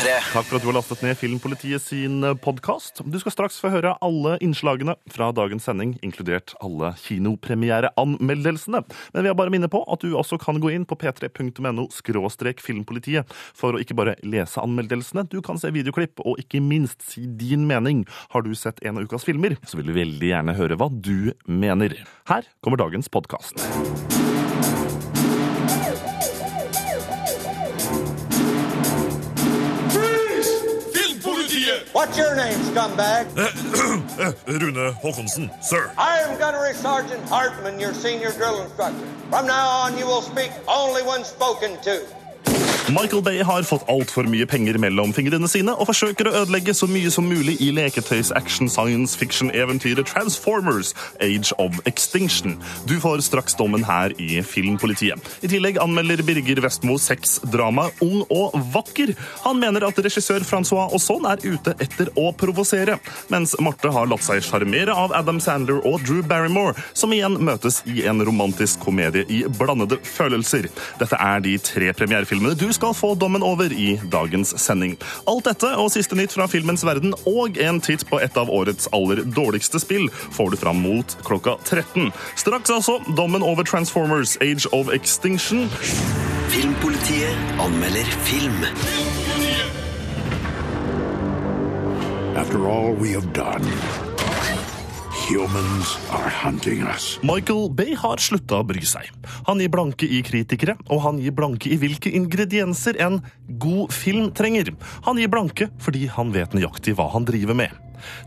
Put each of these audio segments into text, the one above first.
P3. Takk for at du har lastet ned Filmpolitiet sin podkast. Du skal straks få høre alle innslagene fra dagens sending, inkludert alle kinopremiereanmeldelsene. Men vi har bare minne på at du også kan gå inn på p3.no skråstrek filmpolitiet for å ikke bare lese anmeldelsene, du kan se videoklipp og ikke minst si din mening. Har du sett en av ukas filmer, så vil vi veldig gjerne høre hva du mener. Her kommer dagens podkast. What's your name, scumbag? Eh, Rune Håkonsen, sir. I am Gunnery Sergeant Hartman, your senior drill instructor. From now on, you will speak only when spoken to. Michael Bay har fått altfor mye penger mellom fingrene sine og forsøker å ødelegge så mye som mulig i leketøys-action-science-fiction-eventyret Transformers Age of Extinction. Du får straks dommen her i Filmpolitiet. I tillegg anmelder Birger Vestmo sexdramaet Ung og vakker. Han mener at regissør Francois Ausson er ute etter å provosere, mens Marte har latt seg sjarmere av Adam Sandler og Drew Barrymore, som igjen møtes i en romantisk komedie i blandede følelser. Dette er de tre premierefilmene du skal få dommen over i dagens sending. Alt dette og siste nytt fra filmens verden og en titt på et av årets aller dårligste spill får du fram mot klokka 13. Straks altså dommen over Transformers Age of Extinction. Filmpolitiet anmelder film. After all we have done, humans are hunting us. Michael Bay har slutta å bry seg. Han gir blanke i kritikere, og han gir blanke i hvilke ingredienser en god film trenger. Han gir blanke fordi han vet nøyaktig hva han driver med.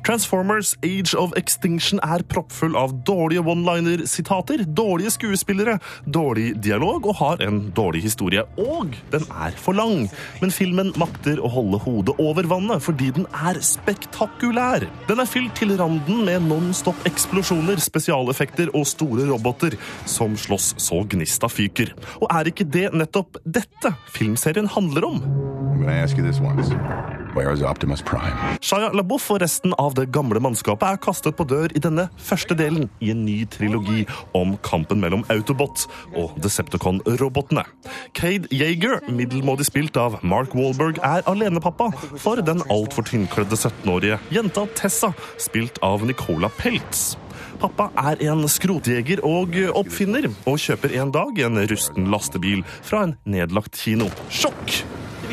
Transformers Age of Extinction er proppfull av dårlige one-liner-sitater, dårlige skuespillere, dårlig dialog og har en dårlig historie. Og den er for lang. Men filmen makter å holde hodet over vannet fordi den er spektakulær. Den er fylt til randen med non-stop eksplosjoner, spesialeffekter og store roboter som slåss så gnista fyker. Og er ikke det nettopp dette filmserien handler om? I'm Where Optimus Prime? Shia LaBeouf og resten av det gamle mannskapet er kastet på dør i denne første delen i en ny trilogi om kampen mellom Autobot og Decepticon-robotene. Cade Yeager, middelmådig spilt av Mark Wahlberg, er alenepappa for den altfor tynnkledde 17-årige jenta Tessa, spilt av Nicola Peltz. Pappa er en skrotjeger og oppfinner, og kjøper en dag en rusten lastebil fra en nedlagt kino. Sjokk!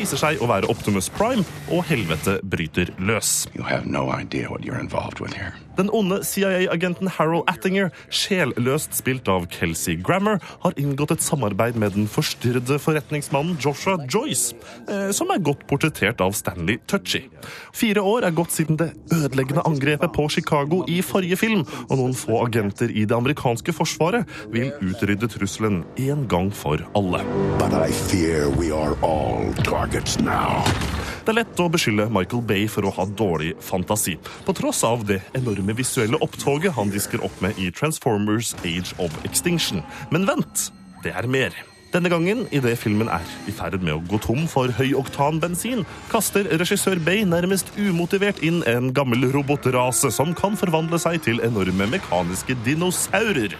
Viser seg å være Optimus Prime, og helvete bryter løs. You have no idea what you're involved with here. Den onde CIA-agenten Harold Attinger, sjelløst spilt av Kelsey Grammer, har inngått et samarbeid med den forstyrrede forretningsmannen Joshua Joyce, eh, som er godt portrettert av Stanley Tucci. Fire år er gått siden det ødeleggende angrepet på Chicago i forrige film, og noen få agenter i det amerikanske forsvaret vil utrydde trusselen en gang for alle. But I fear we are all targets now. Det er lett å beskylde Michael Bay for å ha dårlig fantasi, på tross av det enorme visuelle opptoget han disker opp med i Transformers Age of Extinction. Men vent, det er mer. Denne gangen, idet filmen er i ferd med å gå tom for høyoktanbensin, kaster regissør Bay nærmest umotivert inn en gammel robotrase som kan forvandle seg til enorme mekaniske dinosaurer.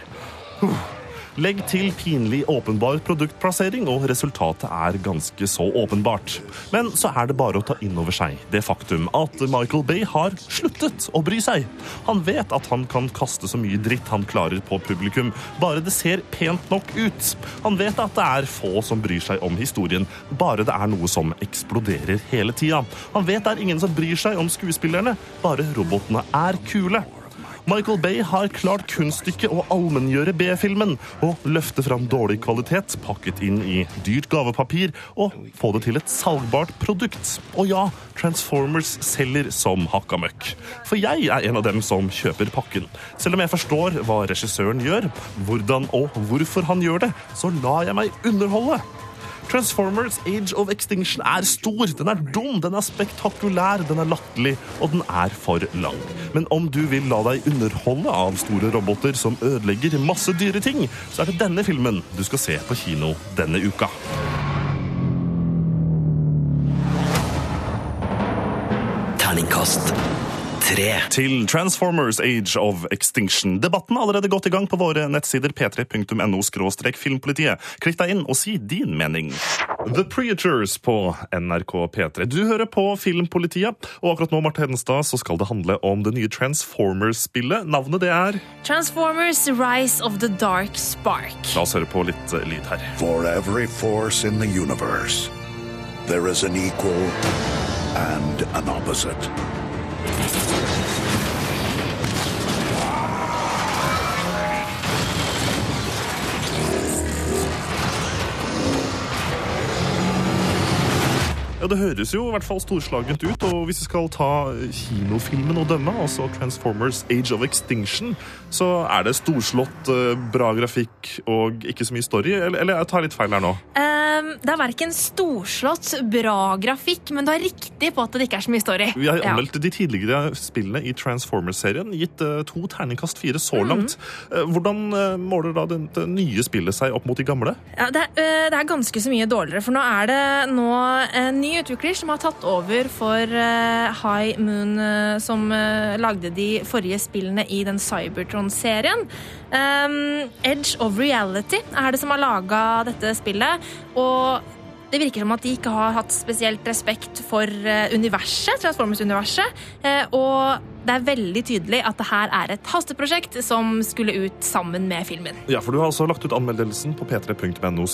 Legg til pinlig åpenbar produktplassering, og resultatet er ganske så åpenbart. Men så er det bare å ta inn over seg det faktum at Michael Bay har sluttet å bry seg. Han vet at han kan kaste så mye dritt han klarer på publikum, bare det ser pent nok ut. Han vet at det er få som bryr seg om historien, bare det er noe som eksploderer hele tida. Han vet det er ingen som bryr seg om skuespillerne, bare robotene er kule. Michael Bay har klart kunststykket å allmenngjøre B-filmen og løfte fram dårlig kvalitet pakket inn i dyrt gavepapir og få det til et salgbart produkt. Og ja, Transformers selger som hakka møkk. For jeg er en av dem som kjøper pakken. Selv om jeg forstår hva regissøren gjør, hvordan og hvorfor han gjør det, så lar jeg meg underholde. Transformers Age of Extinction er stor, den er dum, den er spektakulær, den er latterlig, og den er for lang. Men om du vil la deg underholde av store roboter som ødelegger masse dyre ting, så er det denne filmen du skal se på kino denne uka. Terningkast 3. til Transformers Age of Extinction. Debatten er allerede godt i gang på våre nettsider p3.no filmpolitiet. Klikk deg inn og si din mening. The Preachers på NRK P3. Du hører på Filmpolitiet, og akkurat nå Marte Hedenstad, så skal det handle om det nye Transformers-spillet. Navnet det er Transformers Rise of the Dark Spark. La oss høre på litt eh, lyd her. For every force in the universe, there is an equal and an opposite. Ja, Det høres jo i hvert fall storslagent ut, og hvis vi skal ta kinofilmen og dømme, altså Transformers Age of Extinction, så er det storslått, eh, bra grafikk og ikke så mye story, eller, eller jeg tar litt feil her nå? Um, det er verken storslått, bra grafikk, men du har riktig på at det ikke er så mye story. Vi har Ja. anmeldt de tidligere spillene i Transformers-serien, gitt eh, to terningkast fire så langt. Eh, Hvordan eh, måler da det, det nye spillet seg opp mot de gamle? Ja, det, er, det er ganske så mye dårligere, for nå er det nå en ny utvikler som har tatt over for øh, High Moon, øh, som øh, lagde de forrige spillene i den Cybertron-serien. Um, Edge of Reality er det som har laga dette spillet, og det virker som at de ikke har hatt spesielt respekt for universet, Transformers-universet, eh, og det er veldig tydelig at det her er et hasteprosjekt som skulle ut sammen med filmen. Ja, for Du har altså lagt ut anmeldelsen på p3.no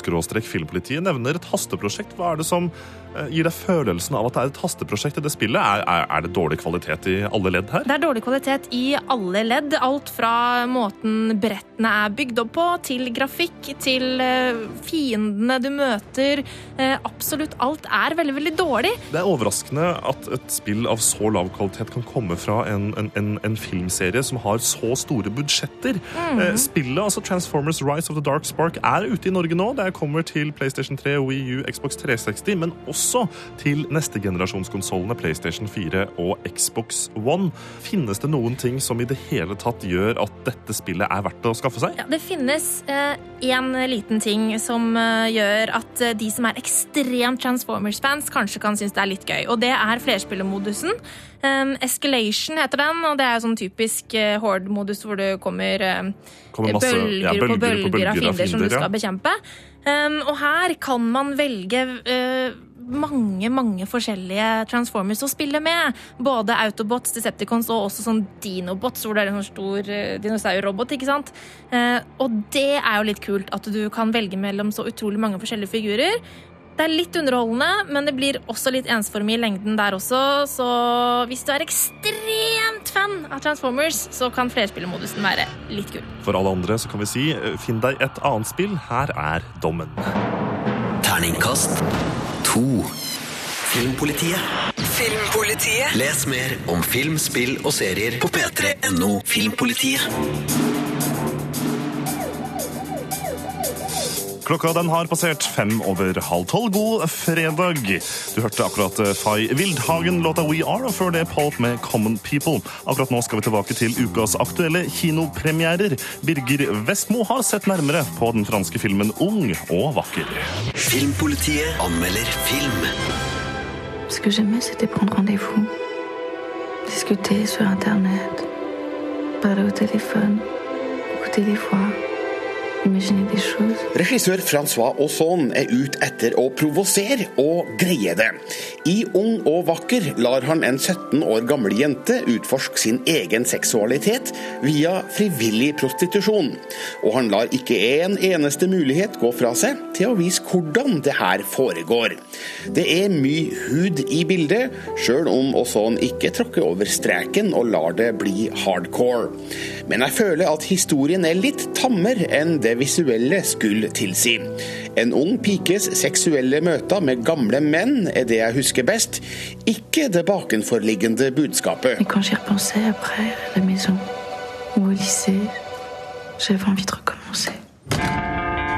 filmpolitiet. Nevner et hasteprosjekt. Hva er det som eh, gir deg følelsen av at det er et hasteprosjekt i det spillet? Er, er, er det dårlig kvalitet i alle ledd her? Det er dårlig kvalitet i alle ledd. Alt fra måten brettene er bygd opp på, til grafikk, til eh, fiendene du møter. Eh, absolutt alt er veldig, veldig dårlig. Det er overraskende at et spill av så lav kvalitet kan komme fra en, en, en, en filmserie som har så store budsjetter. Eh, Spillet, altså Transformers Rise of the Dark Spark, er ute i Norge nå. Det kommer til PlayStation 3, Wii U, Xbox 360, men også til neste generasjonskonsollene PlayStation 4 og Xbox One. Finnes det noen ting som i det hele tatt gjør at dette spillet er verdt å skaffe seg? Ja, det finnes én liten ting som eh, gjør at eh, de som er ekstremt Transformers-fans, kanskje kan synes det er litt gøy. Og det er flerspillermodusen. Um, Escalation heter den, og det er sånn typisk uh, Horde-modus hvor det kommer, uh, Kommer masse- bølger, ja, på bølger av fiender som du ja. skal bekjempe. Um, og her kan man velge uh, mange mange forskjellige Transformers å spille med. Både Autobots, Decepticons og også sånn Dinobots, hvor det er en sånn stor dinosaurrobot. ikke sant? Eh, og det er jo litt kult, at du kan velge mellom så utrolig mange forskjellige figurer. Det er litt underholdende, men det blir også litt ensformig i lengden der også. Så hvis du er ekstremt fan av Transformers, så kan flerspillermodusen være litt kul. For alle andre så kan vi si eh, finn deg et annet spill. Her er dommen. Terningkast 2. Filmpolitiet. Filmpolitiet. Les mer om film, spill og serier på p3.no Filmpolitiet. Klokka den har passert fem over halv tolv. God fredag. Du hørte akkurat eh, Fay Wildhagen, låta We Are, og før det Pulp med Common People. Akkurat nå skal vi tilbake til ukas aktuelle kinopremierer. Birger Vestmo har sett nærmere på den franske filmen Ung og vakker. Filmpolitiet anmelder film. Ce que j'aimais, c'était prendre rendez-vous, discuter sur Internet, parler au téléphone, écouter les voix. Regissør Francois Ozon er ute etter å provosere og greie det. I Ung og vakker lar han en 17 år gammel jente utforske sin egen seksualitet via frivillig prostitusjon. Og han lar ikke en eneste mulighet gå fra seg til å vise hvordan det her foregår. Det er mye hud i bildet, sjøl om Ozon ikke tråkker over streken og lar det bli hardcore. Men jeg føler at historien er litt tammere enn det visuelle skulle tilsi. En ung pikes seksuelle møter med gamle menn er det jeg husker best, ikke det bakenforliggende budskapet. Et quand j'y repensais après, à la maison ou au lycée, j'avais envie de recommencer.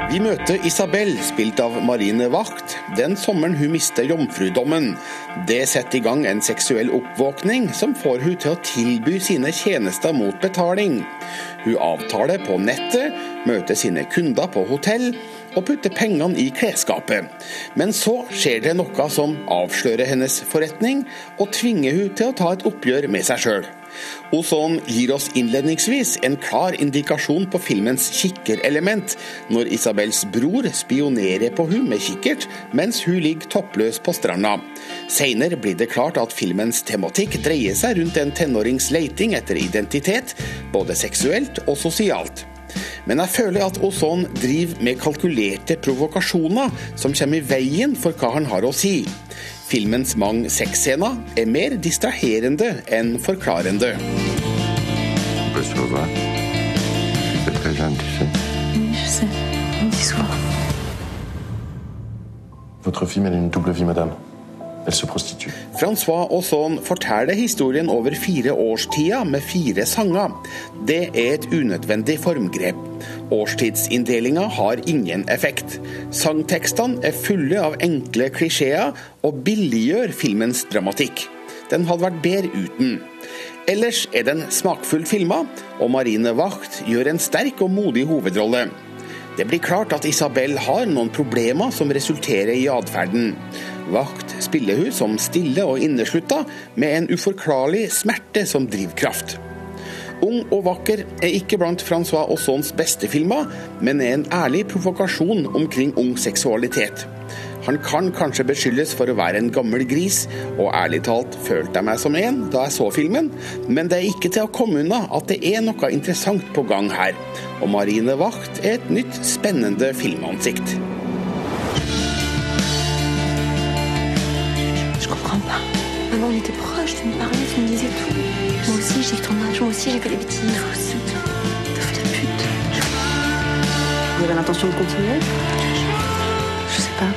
Vi møter Isabel, spilt av Marine Wacht, den sommeren hun mister jomfrudommen. Det setter i gang en seksuell oppvåkning som får hun til å tilby sine tjenester mot betaling. Hun avtaler på nettet, møter sine kunder på hotell og putter pengene i klesskapet. Men så skjer det noe som avslører hennes forretning, og tvinger hun til å ta et oppgjør med seg sjøl. Ozon gir oss innledningsvis en klar indikasjon på filmens kikkerelement, når Isabels bror spionerer på hun med kikkert, mens hun ligger toppløs på stranda. Senere blir det klart at filmens tematikk dreier seg rundt en tenårings leiting etter identitet, både seksuelt og sosialt. Men jeg føler at Ozon driver med kalkulerte provokasjoner som kommer i veien for hva han har å si. Filmens mange sexscener er mer distraherende enn forklarende. Votre fille mène une double vie, madame. Francois Ozon forteller historien over fire årstider med fire sanger. Det er et unødvendig formgrep. Årstidsinndelinga har ingen effekt. Sangtekstene er fulle av enkle klisjeer og billiggjør filmens dramatikk. Den hadde vært bedre uten. Ellers er den smakfullt filma, og Marine Wacht gjør en sterk og modig hovedrolle. Det blir klart at Isabel har noen problemer som resulterer i atferden. Wacht spiller hun som stille og inneslutta, med en uforklarlig smerte som drivkraft. Ung og vakker er ikke blant Francois Aussons beste filmer, men er en ærlig provokasjon omkring ung seksualitet. Han kan kanskje beskyldes for å være en gammel gris, og ærlig talt følte jeg meg som en da jeg så filmen, men det er ikke til å komme unna at det er noe interessant på gang her. Og Marine Wacht er et nytt, spennende filmansikt. On était proches, tu me parlais, tu me disais tout. Moi aussi, j'ai eu ton âge, moi aussi, j'ai fait des bêtises. Toi aussi. T'as fait la pute. Vous avez l'intention de continuer? Je sais pas.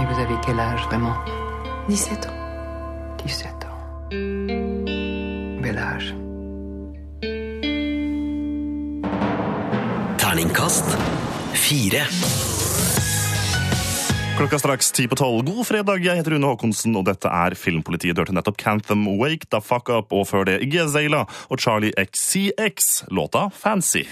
Et vous avez quel âge vraiment? 17 ans. 17 ans. Bel âge. Terningkast fire. Klokka straks ti på tolv. God fredag, jeg heter Rune Håkonsen, og dette er Filmpolitiet. Du hørte nettopp Cantham Wake the Fuck Up, og før det Azalea og Charlie XCX, låta Fancy.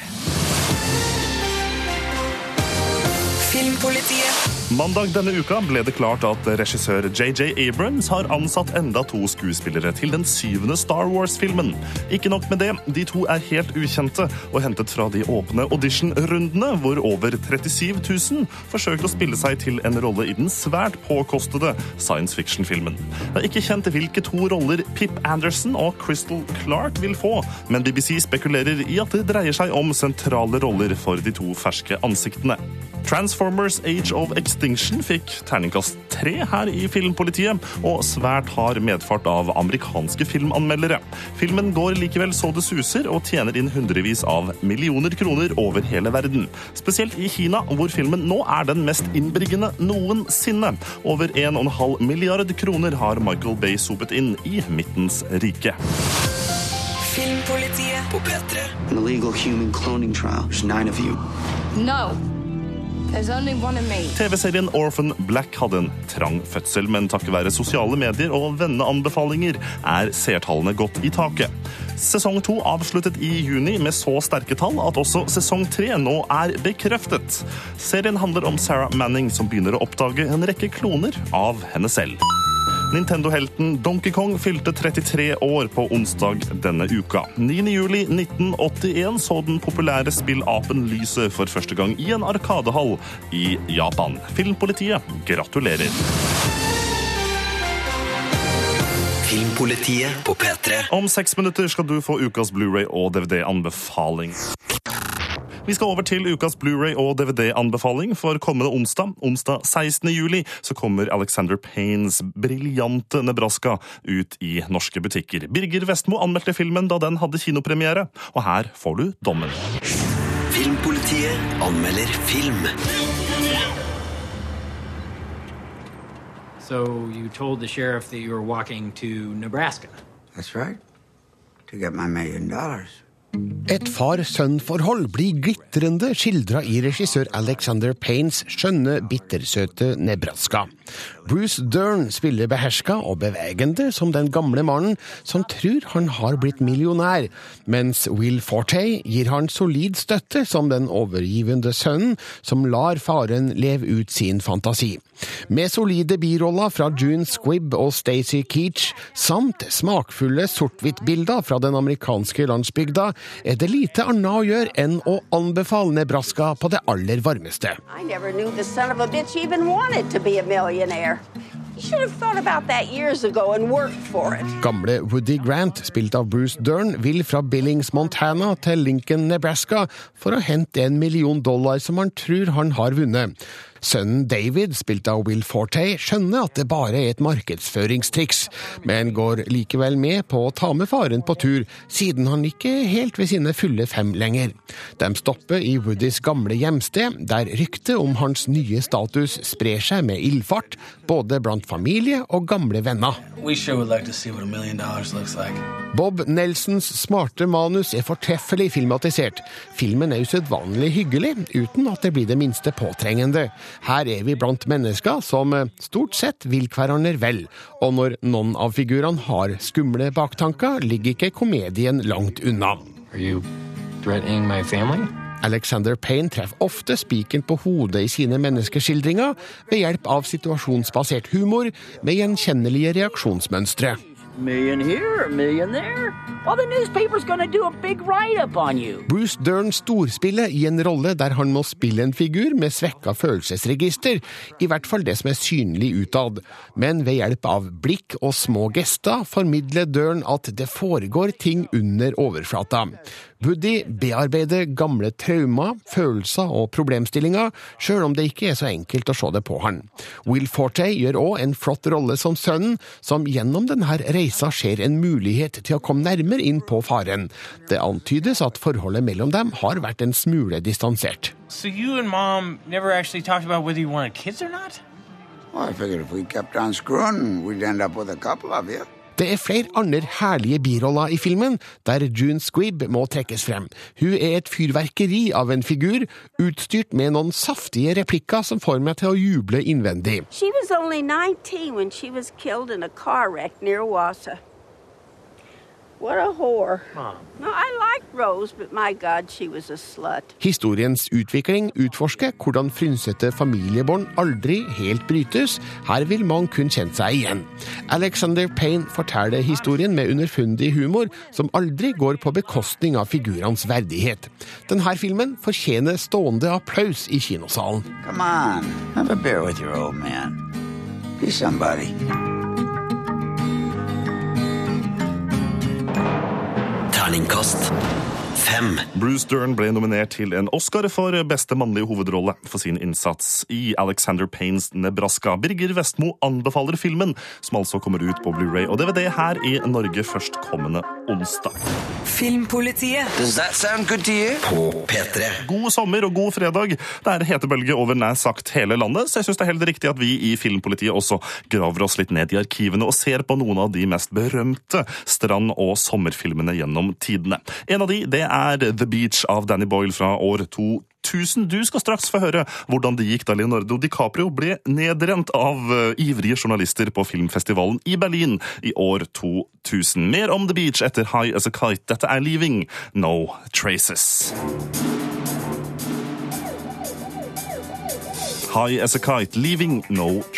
Filmpolitiet. Mandag denne uka ble det klart at regissør JJ Abrams har ansatt enda to skuespillere til den syvende Star Wars-filmen. Ikke nok med det, de to er helt ukjente og hentet fra de åpne audition-rundene, hvor over 37 000 forsøkte å spille seg til en rolle i den svært påkostede science fiction-filmen. Det er ikke kjent hvilke to roller Pip Anderson og Crystal Clark vil få, men BBC spekulerer i at det dreier seg om sentrale roller for de to ferske ansiktene. Transformers Age of Extinction fikk terningkast tre her i Filmpolitiet, og svært hard medfart av amerikanske filmanmeldere. Filmen går likevel så det suser, og tjener inn hundrevis av millioner kroner over hele verden. Spesielt i Kina, hvor filmen nå er den mest innbringende noensinne. Over 1,5 milliard kroner har Michael Bay sopet inn i midtens rike. Filmpolitiet på P3. An illegal human cloning trial. There's nine of you. No. TV-serien Orphan Black hadde en trang fødsel, men takket være sosiale medier og venneanbefalinger er seertallene gått i taket. Sesong to avsluttet i juni med så sterke tall at også sesong tre nå er bekreftet. Serien handler om Sarah Manning som begynner å oppdage en rekke kloner av henne selv. Nintendo-helten Donkey Kong fylte 33 år på onsdag denne uka. 9. juli 1981 så den populære spillapen lyset for første gang i en arkadehall i Japan. Filmpolitiet gratulerer. Filmpolitiet på P3. Om seks minutter skal du få ukas Blu-ray og DVD-anbefaling. Vi skal over til ukas Blu-ray og DVD-anbefaling for kommende onsdag. Onsdag 16. juli så kommer Alexander Paynes briljante Nebraska ut i norske butikker. Birger Vestmo anmeldte filmen da den hadde kinopremiere, og her får du dommen. Filmpolitiet anmelder film. So you told the sheriff that you were walking to Nebraska. That's right. To get my million dollars. Et far-sønn-forhold blir glitrende skildra i regissør Alexander Paynes skjønne, bittersøte Nebraska. Bruce Dern spiller beherska og bevegende som den gamle mannen som tror han har blitt millionær, mens Will Forte gir han solid støtte som den overgivende sønnen som lar faren leve ut sin fantasi. Med solide biroller fra June Squibb og Stacey Keach, samt smakfulle sort-hvitt-bilder fra den amerikanske landsbygda, er det lite annet å gjøre enn å anbefale Nebraska på det aller varmeste. I never knew the son of a bitch even wanted to be millionaire. Gamle Woody Grant, spilt av Bruce Dern, vil fra Billings, Montana til Lincoln, Nebraska for å hente en million dollar som han tror han har vunnet. Sønnen David, spilt av Will Forte, skjønner at det bare er et markedsføringstriks, men går likevel med på å ta med faren på tur, siden han ikke helt ved sine fulle fem lenger. De stopper i Woodys gamle hjemsted, der ryktet om hans nye status sprer seg med ildfart, både blant familie og gamle venner. We sure would like to see what a million dollars looks like. Bob Nelsons smarte manus er fortreffelig filmatisert. Filmen er usedvanlig hyggelig, uten at det blir det minste påtrengende. Her er vi blant mennesker som eh, stort sett vil hverandre vel, og når noen av figurene har skumle baktanker, ligger ikke komedien langt unna. Are you threatening my family? Alexander Payne treffer ofte spiken på hodet i sine menneskeskildringer ved hjelp av situasjonsbasert humor med gjenkjennelige reaksjonsmønstre. Million here, million there. Well, the newspaper's gonna do a big write-up on you. Bruce Dern storspiller i en rolle der han må spille en figur med svekka følelsesregister, i hvert fall det som er synlig utad. Men ved hjelp av blikk og små gester formidler Dern at det foregår ting under overflata. Woody bearbeider gamle traumer, følelser og problemstillinger, sjøl om det ikke er så enkelt å se det på han. Will Forte gjør òg en flott rolle som sønnen, som gjennom denne reisa ser en mulighet til å komme nærmere inn på faren. Det antydes at forholdet mellom dem har vært en smule distansert. So you and mom never actually talked about whether you wanted kids or not? Well, I figured if we kept on screwing, we'd end up with a couple of you. Det er flere andre herlige biroller i filmen, der June Squibb må trekkes frem. Hun er et fyrverkeri av en figur, utstyrt med noen saftige replikker som får meg til å juble innvendig. She was only 19 when she was killed in a car wreck near Wassa. Historiens utvikling utforsker hvordan frynsete familiebånd aldri helt brytes. Her vil man kun kjenne seg igjen. Alexander Payne forteller historien med underfundig humor, som aldri går på bekostning av figurenes verdighet. Denne filmen fortjener stående applaus i kinosalen. Come on, have a beer with your old man. Be somebody. Terningkast fem. Bruce Dern ble nominert til en Oscar for beste mannlige hovedrolle for sin innsats i Alexander Paynes Nebraska. Birger Vestmo anbefaler filmen, som altså kommer ut på Blu-ray og DVD her i Norge førstkommende onsdag. Filmpolitiet. Does that sound good to you? På P3. God sommer og god fredag. Det er hetebølge over nær sagt hele landet, så jeg syns det er helt riktig at vi i Filmpolitiet også graver oss litt ned i arkivene og ser på noen av de mest berømte strand- og sommerfilmene gjennom tidene. En av de, det er The Beach av Danny Boyle fra år 2000. Du skal straks få høre hvordan det gikk da Leonardo DiCaprio ble nedrent av eh, ivrige journalister på filmfestivalen i Berlin i år 2000. Mer om The Beach etter High As A Kite. Dette er Leaving No Traces. High As A Kite, Leaving No Traces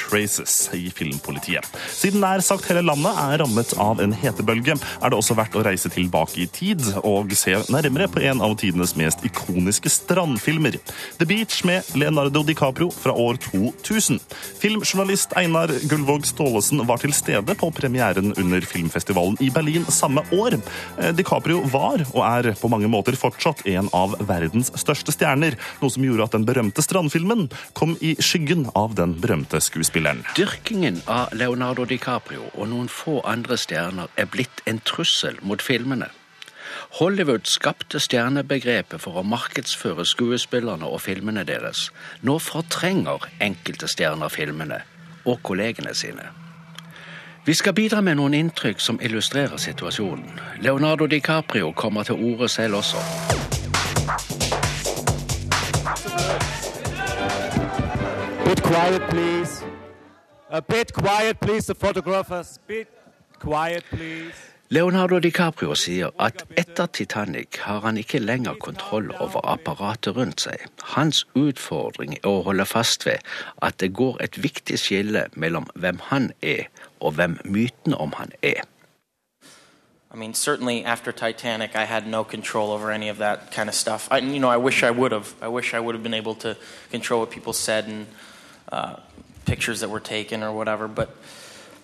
i Filmpolitiet. Siden nær sagt hele landet er rammet av en hetebølge, er det også verdt å reise tilbake i tid og se nærmere på en av tidenes mest ikoniske strandfilmer. The Beach med Leonardo DiCaprio fra år 2000. Filmjournalist Einar Gullvåg Staalesen var til stede på premieren under filmfestivalen i Berlin samme år. Eh, DiCaprio var, og er på mange måter fortsatt, en av verdens største stjerner, noe som gjorde at den berømte strandfilmen kom i skyggen av den berømte skuespilleren. Dyrkingen av Leonardo DiCaprio og noen få andre stjerner er blitt en trussel mot filmene. Hollywood skapte stjernebegrepet for å markedsføre skuespillerne og filmene deres. Nå fortrenger enkelte stjerner filmene og kollegene sine. Vi skal bidra med noen inntrykk som illustrerer situasjonen. Leonardo DiCaprio kommer til orde selv også. Be quiet, please. A bit quiet, please, the photographers. Bit quiet, please. Leonardo DiCaprio sier at etter Titanic har han ikke lenger kontroll over apparatet rundt seg. Hans utfordring er å holde fast ved at det går et viktig skille mellom hvem han er, og hvem myten om han er. I mean, certainly after Titanic, I had no control over any of that kind of stuff. I, you know, I wish I would have. I wish I would have been able to control what people said and uh, pictures that were taken or whatever. But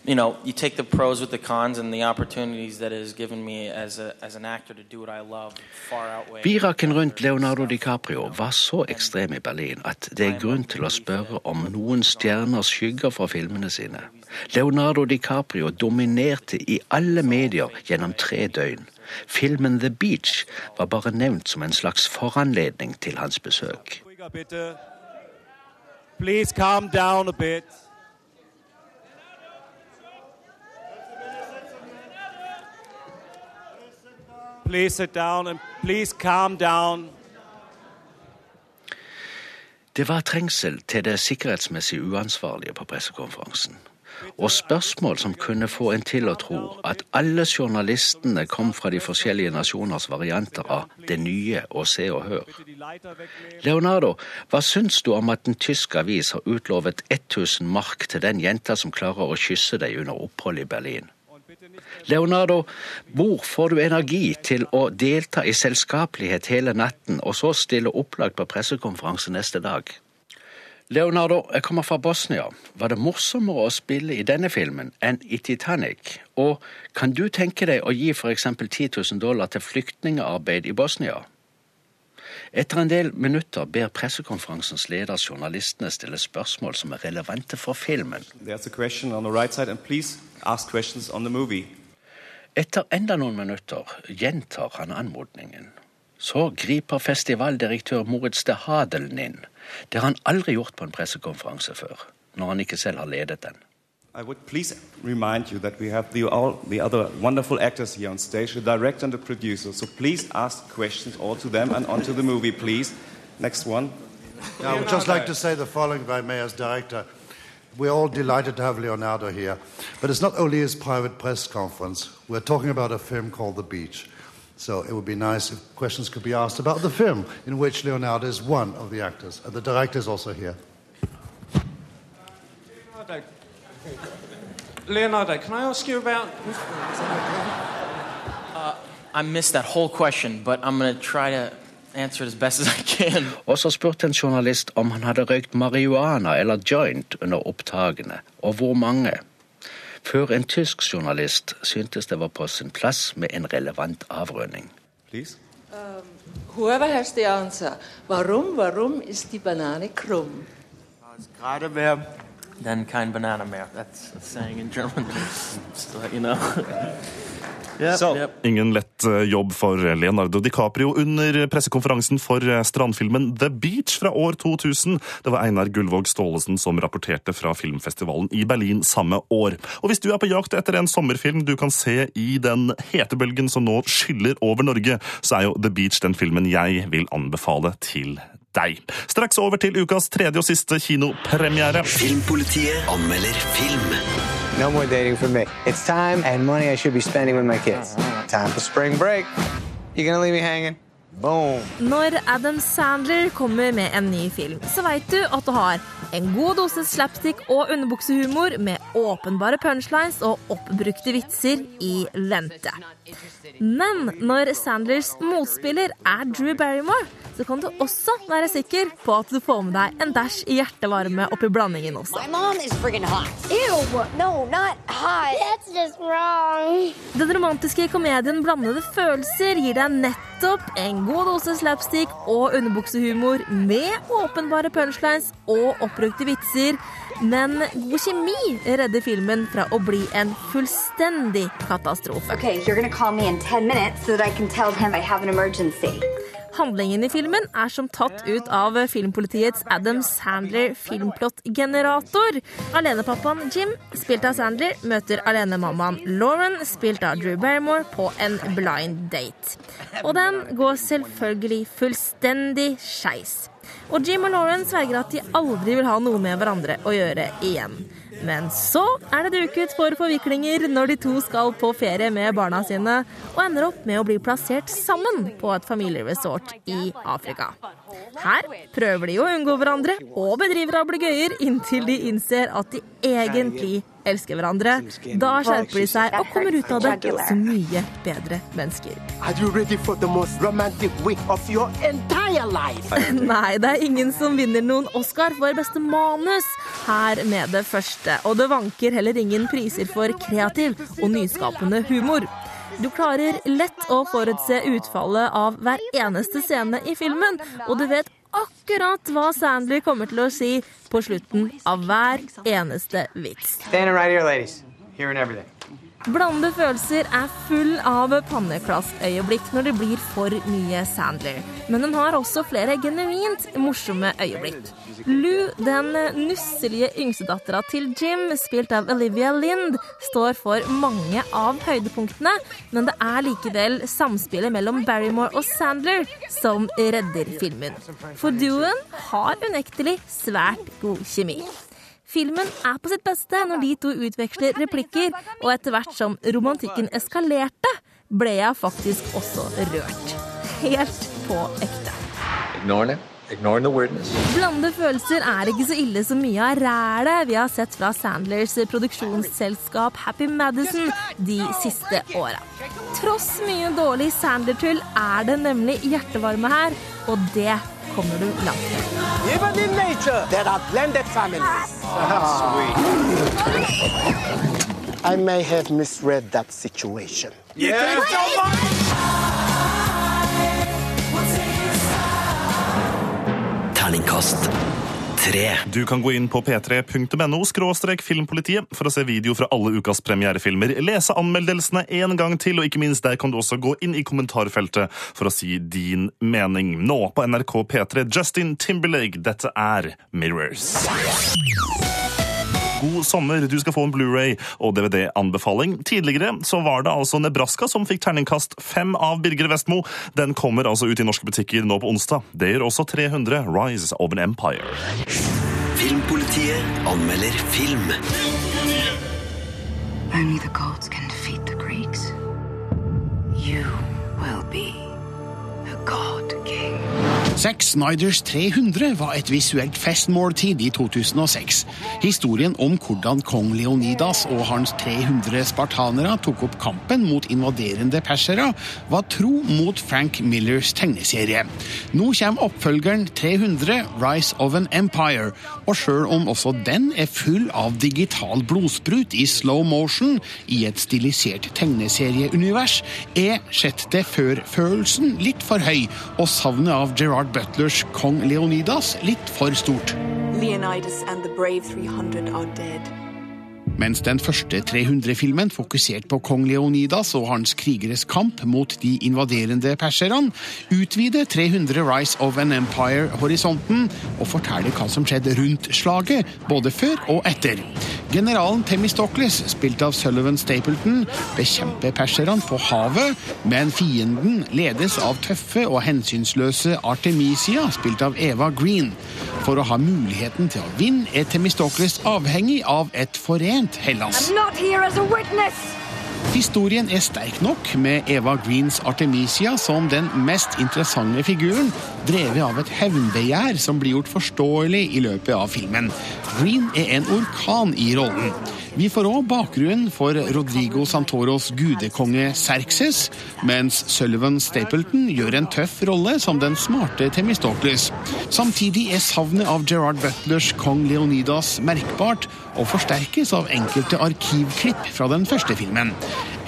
you know, you take the pros with the cons, and the opportunities that it has given me as a as an actor to do what I love far outweigh. Biraken rundt Leonardo DiCaprio var så ekstrem i Berlin at det er grunn til å spørre om noen stjerners skygger fra filmene sine. Leonardo DiCaprio dominerte i alle medier gjennom tre døgn. Filmen The Beach var bare nevnt som en slags foranledning til hans besøk. Bitte. Please calm down a bit. Please sit down and please calm down. Det var trengsel til det sikkerhetsmessig uansvarlige på pressekonferansen. Og spørsmål som kunne få en til å tro at alle journalistene kom fra de forskjellige nasjoners varianter av det nye å se og høre. Leonardo, hva syns du om at en tysk avis har utlovet 1000 mark til den jenta som klarer å kysse deg under opphold i Berlin? Leonardo, hvor får du energi til å delta i selskapelighet hele natten, og så stille opplagt på pressekonferanse neste dag? Leonardo, jeg kommer fra Bosnia. Var det morsommere å spille i denne filmen enn i Titanic? Og kan du tenke deg å gi f.eks. 10 000 dollar til flyktningarbeid i Bosnia? Etter en del minutter ber pressekonferansens leder journalistene stille spørsmål som er relevante for filmen. Right side. Etter enda noen minutter gjentar han anmodningen. Så griper festivaldirektør Moritz de Hadelen inn. Det har han aldri gjort på en pressekonferanse før, når han ikke selv har ledet den. I would please remind you that we have the, all the other wonderful actors here on stage, the director and the producer. So please ask questions all to them and onto the movie, please. Next one. I would just like to say the following by me as director. We're all delighted to have Leonardo here, but it's not only his private press conference. We're talking about a film called The Beach. So it would be nice if questions could be asked about the film in which Leonardo is one of the actors. And the director is also here. Leonardo, Leonardo, can I ask you about? Uh, I missed that whole question, but I'm going to try to answer it as best as I can. Og så spurte en journalist om han hadde røykt marihuana eller joint under opptakene, og hvor mange. Før en tysk journalist syntes det var på sin plass med en relevant avrunding. Please. Whoever has the answer. Warum, warum ist die Banane krumm? Gerade wer, then kein Banana mehr. That's a saying in German. Just to let you know. Yep, yep. Ingen lett eh, jobb for Leonardo DiCaprio under pressekonferansen for eh, strandfilmen The Beach fra år 2000. Det var Einar Gullvåg Staalesen som rapporterte fra filmfestivalen i Berlin samme år. Og hvis du er på jakt etter en sommerfilm du kan se i den hetebølgen som nå skyller over Norge, så er jo The Beach den filmen jeg vil anbefale til deg. Straks over til ukas tredje og siste kinopremiere. Filmpolitiet anmelder film. No more dating for me. It's time and money I should be spending with my kids. Time for spring break. You're gonna leave me hanging? Boom. Når Adam Sandler kommer med en ny film, så veit du at du har en god dose slapstick og underbuksehumor med åpenbare punchlines og oppbrukte vitser i vente. Men når Sandlers motspiller er Drew Barrymore, så kan du også være sikker på at du får med deg en dæsj hjertevarme oppi blandingen også. My mom is friggin' hot. Ew, no, not hot. That's just wrong. Den romantiske komedien Blandede følelser gir deg nettopp en god dose slapstick og underbuksehumor med åpenbare punchlines og oppbrukte vitser. Men god kjemi redder filmen fra å bli en fullstendig katastrofe. Okay, you're gonna call me in 10 minutes so that I can tell him I have an emergency. Handlingen i filmen er som tatt ut av filmpolitiets Adam Sandler filmplot-generator. Alenepappaen Jim, spilt av Sandler, møter alenemammaen Lauren, spilt av Drew Barrymore, på en blind date. Og den går selvfølgelig fullstendig skeis. Og Jim og Lauren sverger at de aldri vil ha noe med hverandre å gjøre igjen. Men så er det duket for forviklinger når de to skal på ferie med barna sine, og ender opp med å bli plassert sammen på et familieresort i Afrika. Her prøver de å unngå hverandre og bedriver ablegøyer inntil de innser at de egentlig elsker hverandre. Da skjerper de seg og kommer ut av det som mye bedre mennesker. Nei, det er ingen som vinner noen Oscar for beste manus her med det første. Og det vanker heller ingen priser for kreativ og nyskapende humor. Du klarer lett å forutse utfallet av hver eneste scene i filmen, og du vet akkurat hva Sandley kommer til å si på slutten av hver eneste vits. Blandede følelser er full av panneklassøyeblikk når det blir for mye Sandler. Men den har også flere genuint morsomme øyeblikk. Lou, den nusselige yngstedattera til Jim, spilt av Olivia Lind, står for mange av høydepunktene, men det er likevel samspillet mellom Barrymore og Sandler som redder filmen. For duoen har unektelig svært god kjemi. Filmen er på sitt beste når de to utveksler replikker, og etter hvert som romantikken eskalerte, ble jeg faktisk også rørt. Helt på ekte. Weirdness. Blandede følelser er ikke så ille som mye av rælet vi har sett fra Sandlers produksjonsselskap Happy Madison de siste åra. Tross mye dårlig Sandler-tull er det nemlig hjertevarme her, og det kommer du langt med. Even in nature, there are blended families. Sweet. I may have misread that situation. Terningkast Du kan gå inn på p3.no skråstrek filmpolitiet for å se video fra alle ukas premierefilmer, lese anmeldelsene en gang til, og ikke minst der kan du også gå inn i kommentarfeltet for å si din mening. Nå på NRK P3, Justin Timberlake, dette er Mirrors. God sommer. Du skal få en Blu-ray og DVD-anbefaling. Tidligere så var det altså Nebraska som fikk terningkast fem av Birger Vestmo. Den kommer altså ut i norske butikker nå på onsdag. Det gjør også 300 Rise of an Empire. Filmpolitiet anmelder film. Only the gods can defeat the Greeks. You will be a god king. Zack Snyders 300 var et visuelt festmåltid i 2006. Historien om hvordan kong Leonidas og hans 300 spartanere tok opp kampen mot invaderende persere, var tro mot Frank Millers tegneserie. Nå kommer oppfølgeren 300 Rise of an Empire, og sjøl om også den er full av digital blodsprut i slow motion i et stilisert tegneserieunivers, er sjette før-følelsen litt for høy, og savnet av Gerard Butlers kong Leonidas litt for stort. Leonidas and the brave 300 are dead. Mens den første 300-filmen fokuserte på kong Leonidas og hans krigeres kamp mot de invaderende perserne, utvider 300 Rise of an Empire horisonten og forteller hva som skjedde rundt slaget, både før og etter. Generalen Temistokles, spilt av Sullivan Stapleton, bekjemper perserne på havet, men fienden ledes av tøffe og hensynsløse Artemisia, spilt av Eva Green. For å ha muligheten til å vinne er Temistokles avhengig av et forent Hellas. I'm not here as a witness. Historien er sterk nok, med Eva Greens Artemisia som den mest interessante figuren, drevet av et hevnbegjær som blir gjort forståelig i løpet av filmen. Green er en orkan i rollen. Vi får òg bakgrunnen for Rodrigo Santoros gudekonge Serxes, mens Sullivan Stapleton gjør en tøff rolle som den smarte Temistokles. Samtidig er savnet av Gerard Butlers kong Leonidas merkbart, og forsterkes av enkelte arkivklipp fra den første filmen.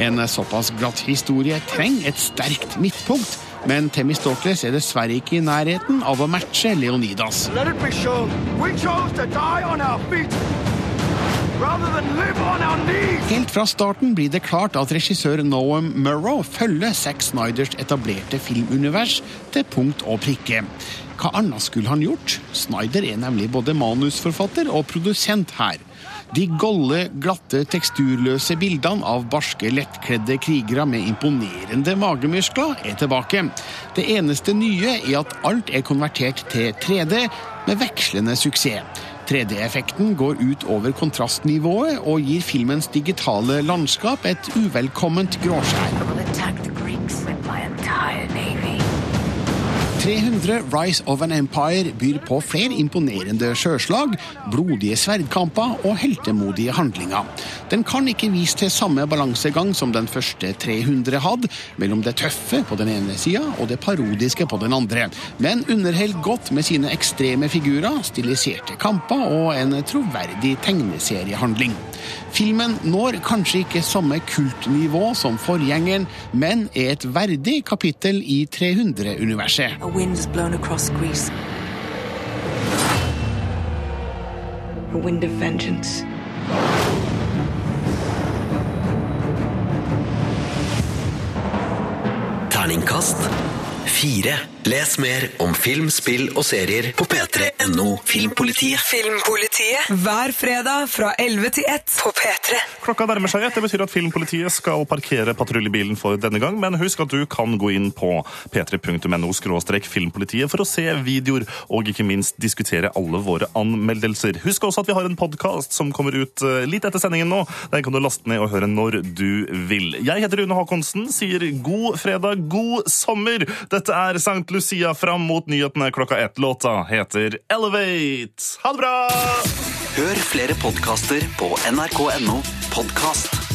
En såpass glatt historie trenger et sterkt midtpunkt, men Temistokles er dessverre ikke i nærheten av å matche Leonidas. Helt fra starten blir det klart at regissør Noam Murrow følger Zack Snyders etablerte filmunivers til punkt og prikke. Hva annet skulle han gjort? Snyder er nemlig både manusforfatter og produsent her. De golde, glatte, teksturløse bildene av barske, lettkledde krigere med imponerende magemuskler er tilbake. Det eneste nye er at alt er konvertert til 3D, med vekslende suksess. 3D-effekten går ut over kontrastnivået og gir filmens digitale landskap et uvelkomment gråskjær. 300 Rise of an Empire byr på flere imponerende sjøslag, blodige sverdkamper og heltemodige handlinger. Den kan ikke vise til samme balansegang som den første 300 hadde, mellom det tøffe på den ene sida og det parodiske på den andre, men underholder godt med sine ekstreme figurer, stiliserte kamper og en troverdig tegneseriehandling. Filmen når kanskje ikke samme kultnivå som forgjengeren, men er et verdig kapittel i 300-universet. A wind has blown across Greece. A wind of vengeance. Terningkast fire. Les mer om film, spill og serier på p3.no Filmpolitiet. Filmpolitiet hver fredag fra 11 til 1 på P3. Klokka nærmer seg ett. Det betyr at Filmpolitiet skal parkere patruljebilen for denne gang. Men husk at du kan gå inn på p3.no filmpolitiet for å se videoer og ikke minst diskutere alle våre anmeldelser. Husk også at vi har en podkast som kommer ut eh, litt etter sendingen nå. Den kan du laste ned og høre når du vil. Jeg heter Rune Haakonsen, sier god fredag, god sommer. Dette er St. Lucia fram mot nyhetene klokka ett. Låta heter Elevate. Ha det bra! Hør flere podkaster på nrk.no podkast.